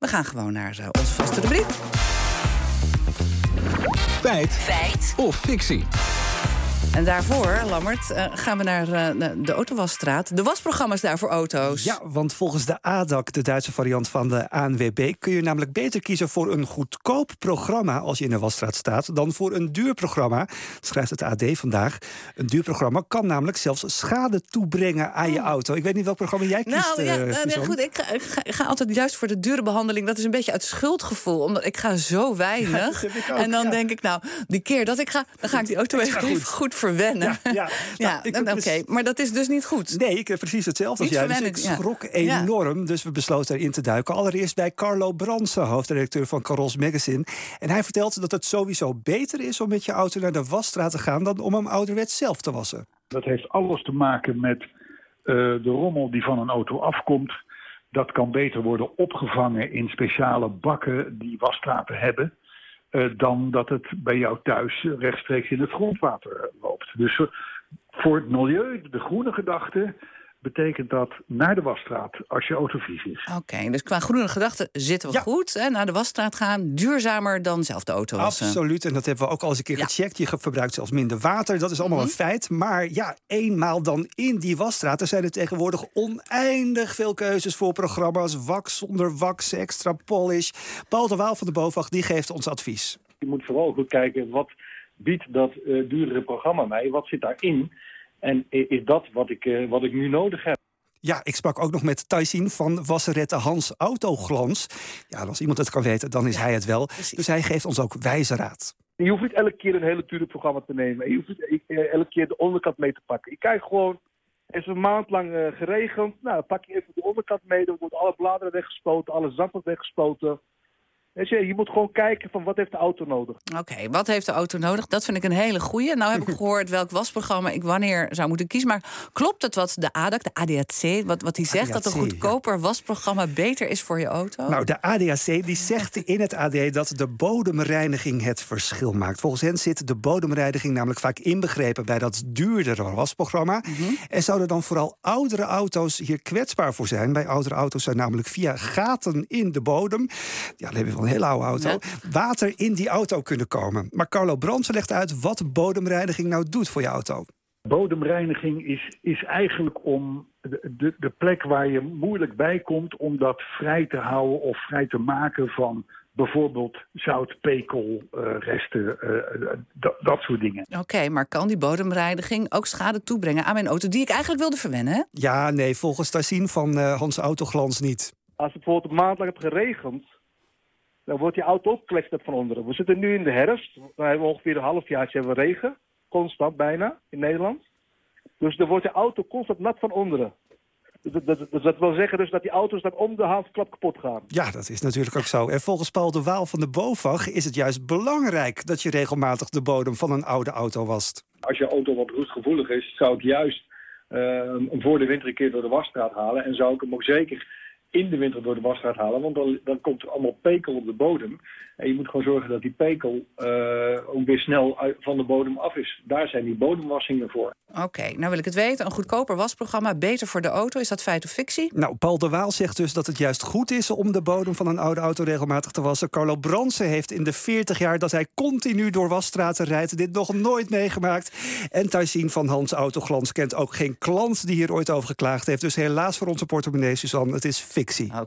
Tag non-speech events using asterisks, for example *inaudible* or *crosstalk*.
We gaan gewoon naar uh, onze vaste rubriek. Feit. Feit. Of fictie. En daarvoor, Lammert, uh, gaan we naar uh, de Autowasstraat. De wasprogramma's daar voor auto's. Ja, want volgens de ADAC, de Duitse variant van de ANWB... kun je namelijk beter kiezen voor een goedkoop programma... als je in de wasstraat staat, dan voor een duur programma. Schrijft het AD vandaag. Een duur programma kan namelijk zelfs schade toebrengen aan je Oh. auto. Ik weet niet welk programma jij kiest, Nou ja, uh, nee, Suzanne. goed. Ik ga, ik, ga, ik ga altijd juist voor de dure behandeling. Dat is een beetje uit schuldgevoel. Omdat ik ga zo weinig. dat ook, en dan ja. denk ik, nou, die keer dat ik ga... dan ga ik die auto even goed. goed. Verwennen. Ja, ja. *laughs* Ja, Nou, heb Oké, dus- maar dat is dus niet goed. Nee, ik heb precies hetzelfde als Niet jij. Dus ik schrok Ja. enorm. Dus we besloten erin te duiken. Allereerst bij Carlo Bransen, hoofdredacteur van Carols Magazine. En hij vertelt dat het sowieso beter is om met je auto naar de wasstraat te gaan... dan om hem ouderwets zelf te wassen. Dat heeft alles te maken met eh, de rommel die van een auto afkomt. Dat kan beter worden opgevangen in speciale bakken die wasstraten hebben. Eh, dan dat het bij jou thuis rechtstreeks in het grondwater loopt. Dus voor het milieu, de groene gedachte, betekent dat naar de wasstraat als je auto vies is. Oké, dus qua groene gedachten zitten we Ja. goed. Hè? Naar de wasstraat gaan, duurzamer dan zelf de auto wassen. Absoluut, en dat hebben we ook al eens een keer Ja. gecheckt. Je verbruikt zelfs minder water, dat is allemaal Mhm. een feit. Maar ja, eenmaal dan in die wasstraat... er zijn er tegenwoordig oneindig veel keuzes voor programma's. Wax, zonder wax, extra polish. Paul de Waal van de BOVAG, die geeft ons advies. Je moet vooral goed kijken wat biedt dat eh, duurdere programma mij, wat zit daarin en is dat wat ik, eh, wat ik nu nodig heb. Ja, ik sprak ook nog met Taisin van Wasserette Hans Autoglans. Ja, als iemand het kan weten, dan is hij het wel. Dus hij geeft ons ook wijze raad. Je hoeft niet elke keer een hele dure programma te nemen. Je hoeft niet eh, elke keer de onderkant mee te pakken. Je kijkt gewoon, is een maand lang eh, geregend. Nou, dan pak je even de onderkant mee. Dan wordt alle bladeren weggespoten, alle zand wordt weggespoten. Weet je, je moet gewoon kijken van wat heeft de auto nodig. Oké, wat heeft de auto nodig? Dat vind ik een hele goeie. Nou heb ik *laughs* gehoord welk wasprogramma ik wanneer zou moeten kiezen. Maar klopt het wat de ADAC, de ADAC, wat, wat die zegt... dat een goedkoper wasprogramma beter is voor je auto? Nou, de ADAC die zegt in het AD dat de bodemreiniging het verschil maakt. Volgens hen zit de bodemreiniging namelijk vaak inbegrepen bij dat duurdere wasprogramma. En zouden dan vooral oudere auto's hier kwetsbaar voor zijn? Bij oudere auto's zijn namelijk via gaten in de bodem, ja, dan heb je wel een hele oude auto, Ja. water in die auto kunnen komen. Maar Carlo Brandsen legt uit wat bodemreiniging nou doet voor je auto. Bodemreiniging is, is eigenlijk om de, de, de plek waar je moeilijk bij komt... om dat vrij te houden of vrij te maken van bijvoorbeeld zout, pekel, eh, resten, eh, dat, dat soort dingen. Oké, maar kan die bodemreiniging ook schade toebrengen aan mijn auto... die ik eigenlijk wilde verwennen? hè? Ja, nee, volgens Taisin van eh, Hans Autoglans niet. Als het bijvoorbeeld een maand lang heeft geregend, dan wordt die auto opgeklesterd van onderen. We zitten nu in de herfst, dan hebben we ongeveer een halfjaartje hebben we regen, constant bijna, in Nederland. Dus dan wordt de auto constant nat van onderen. Dat, dat, dat, dat wil zeggen dus dat die auto's dan om de havenklap kapot gaan. Ja, dat is natuurlijk ook zo. En volgens Paul de Waal van de BOVAG is het juist belangrijk dat je regelmatig de bodem van een oude auto wast. Als je auto wat roestgevoelig is, zou ik juist hem voor de winter een keer door de wasstraat halen. En zou ik hem ook zeker in de winter door de wasstraat halen. Want dan, dan komt er allemaal pekel op de bodem. En je moet gewoon zorgen dat die pekel eh, ook weer snel uit- van de bodem af is. Daar zijn die bodemwassingen voor. Oké, nou wil ik het weten. Een goedkoper wasprogramma, beter voor de auto. Is dat feit of fictie? Nou, Paul de Waal zegt dus dat het juist goed is om de bodem van een oude auto regelmatig te wassen. Carlo Bransen heeft in de 40 jaar dat hij continu door wasstraten rijdt dit nog nooit meegemaakt. En Taisin van Hans Autoglans kent ook geen klant die hier ooit over geklaagd heeft. Dus helaas voor onze portemonnee, Suzanne, het is fictie. Oké.